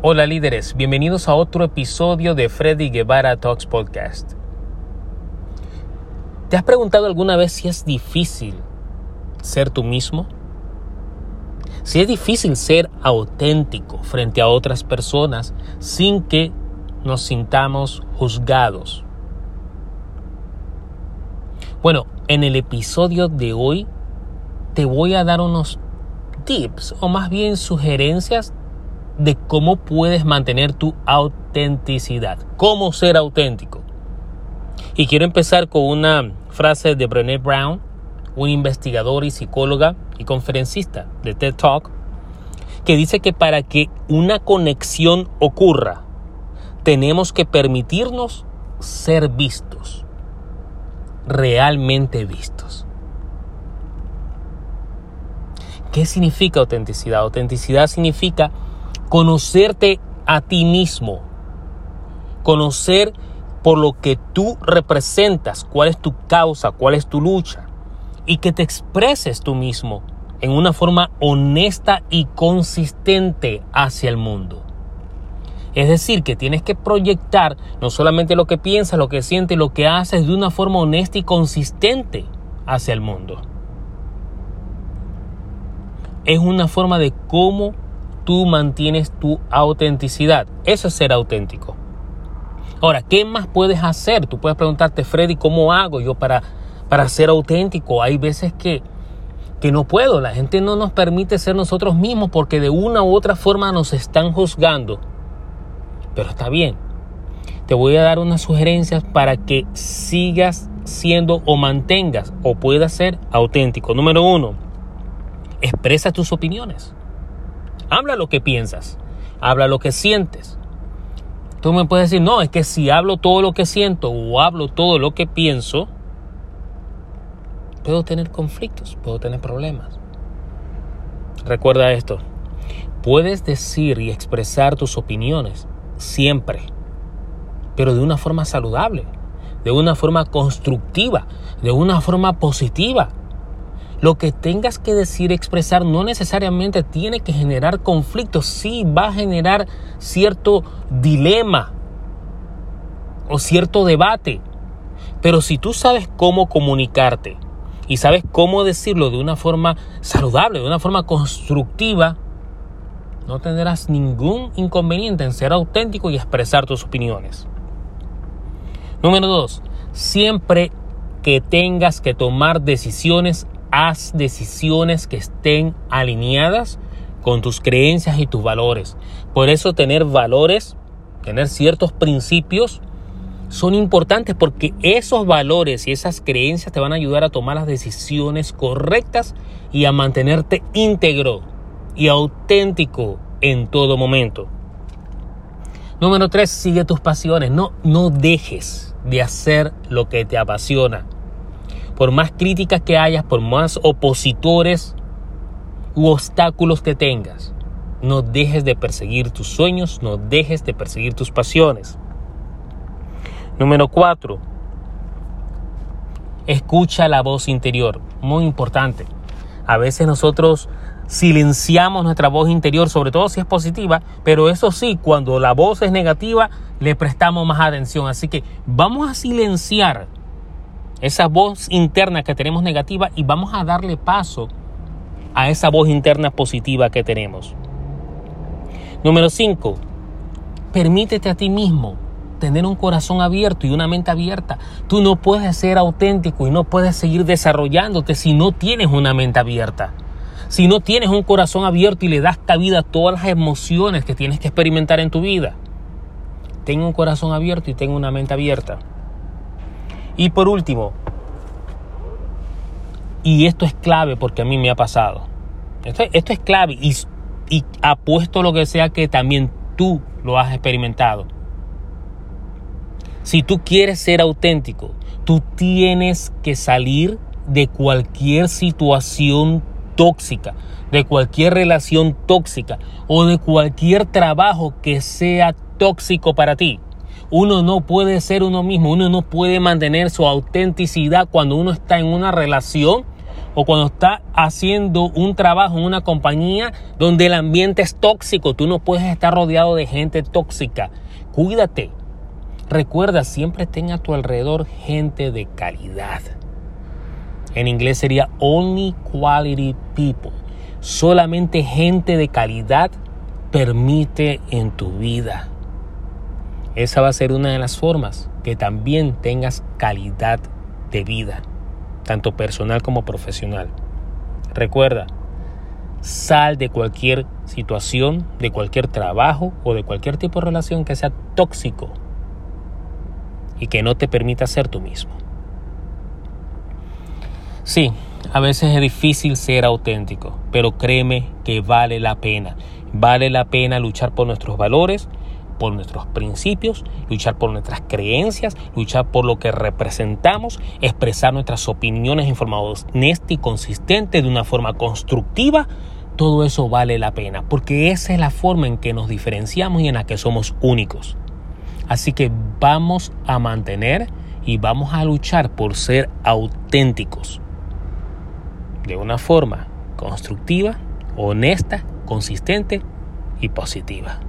Hola líderes, bienvenidos a otro episodio de Freddy Guevara Talks Podcast. ¿Te has preguntado alguna vez si es difícil ser tú mismo? Si es difícil ser auténtico frente a otras personas sin que nos sintamos juzgados. Bueno, en el episodio de hoy te voy a dar unos tips o más bien sugerencias de cómo puedes mantener tu autenticidad, cómo ser auténtico. Y quiero empezar con una frase de Brené Brown, un investigador y psicóloga y conferencista de TED Talk, que dice que para que una conexión ocurra, tenemos que permitirnos ser vistos, realmente vistos. ¿Qué significa autenticidad? Autenticidad significa conocerte a ti mismo, conocer por lo que tú representas, cuál es tu causa, cuál es tu lucha, y que te expreses tú mismo en una forma honesta y consistente hacia el mundo. Es decir, que tienes que proyectar no solamente lo que piensas, lo que sientes, lo que haces de una forma honesta y consistente hacia el mundo. Es una forma de cómo tú mantienes tu autenticidad. Eso es ser auténtico. Ahora, ¿qué más puedes hacer? Tú puedes preguntarte, Freddy, ¿cómo hago yo para, para ser auténtico? Hay veces que, que no puedo. La gente no nos permite ser nosotros mismos porque de una u otra forma nos están juzgando. Pero está bien. Te voy a dar unas sugerencias para que sigas siendo o mantengas o puedas ser auténtico. Número uno, expresa tus opiniones. Habla lo que piensas, habla lo que sientes. Tú me puedes decir, no, es que si hablo todo lo que siento o hablo todo lo que pienso, puedo tener conflictos, puedo tener problemas. Recuerda esto, puedes decir y expresar tus opiniones siempre, pero de una forma saludable, de una forma constructiva, de una forma positiva. Lo que tengas que decir, expresar, no necesariamente tiene que generar conflictos. Sí va a generar cierto dilema o cierto debate. Pero si tú sabes cómo comunicarte y sabes cómo decirlo de una forma saludable, de una forma constructiva, no tendrás ningún inconveniente en ser auténtico y expresar tus opiniones. Número dos, siempre que tengas que tomar decisiones, haz decisiones que estén alineadas con tus creencias y tus valores. Por eso tener valores, tener ciertos principios son importantes porque esos valores y esas creencias te van a ayudar a tomar las decisiones correctas y a mantenerte íntegro y auténtico en todo momento. Número tres, sigue tus pasiones. No, no dejes de hacer lo que te apasiona por más críticas que hayas, por más opositores u obstáculos que tengas, no dejes de perseguir tus sueños, no dejes de perseguir tus pasiones. Número cuatro, escucha la voz interior, muy importante. A veces nosotros silenciamos nuestra voz interior, sobre todo si es positiva, pero eso sí, cuando la voz es negativa, le prestamos más atención. Así que vamos a silenciar esa voz interna que tenemos negativa y vamos a darle paso a esa voz interna positiva que tenemos. Número 5. Permítete a ti mismo tener un corazón abierto y una mente abierta. Tú no puedes ser auténtico y no puedes seguir desarrollándote si no tienes una mente abierta. Si no tienes un corazón abierto y le das cabida a todas las emociones que tienes que experimentar en tu vida. Tengo un corazón abierto y tengo una mente abierta. Y por último, y esto es clave porque a mí me ha pasado, esto, es clave y, y apuesto lo que sea que también tú lo has experimentado. Si tú quieres ser auténtico, tú tienes que salir de cualquier situación tóxica, de cualquier relación tóxica o de cualquier trabajo que sea tóxico para ti. Uno no puede ser uno mismo, uno no puede mantener su autenticidad cuando uno está en una relación o cuando estás haciendo un trabajo en una compañía donde el ambiente es tóxico. Tú no puedes estar rodeado de gente tóxica. Cuídate. Recuerda, siempre ten a tu alrededor gente de calidad. En inglés sería only quality people. Solamente gente de calidad permite en tu vida. Esa va a ser una de las formas que también tengas calidad de vida, tanto personal como profesional. Recuerda, sal de cualquier situación, de cualquier trabajo o de cualquier tipo de relación que sea tóxico y que no te permita ser tú mismo. Sí, a veces es difícil ser auténtico, pero créeme que vale la pena. Vale la pena luchar por nuestros valores, por nuestros principios, luchar por nuestras creencias, luchar por lo que representamos, expresar nuestras opiniones en forma honesta y consistente de una forma constructiva. Todo eso vale la pena, porque esa es la forma en que nos diferenciamos y en la que somos únicos. Así que vamos a mantener y vamos a luchar por ser auténticos de una forma constructiva, honesta, consistente y positiva.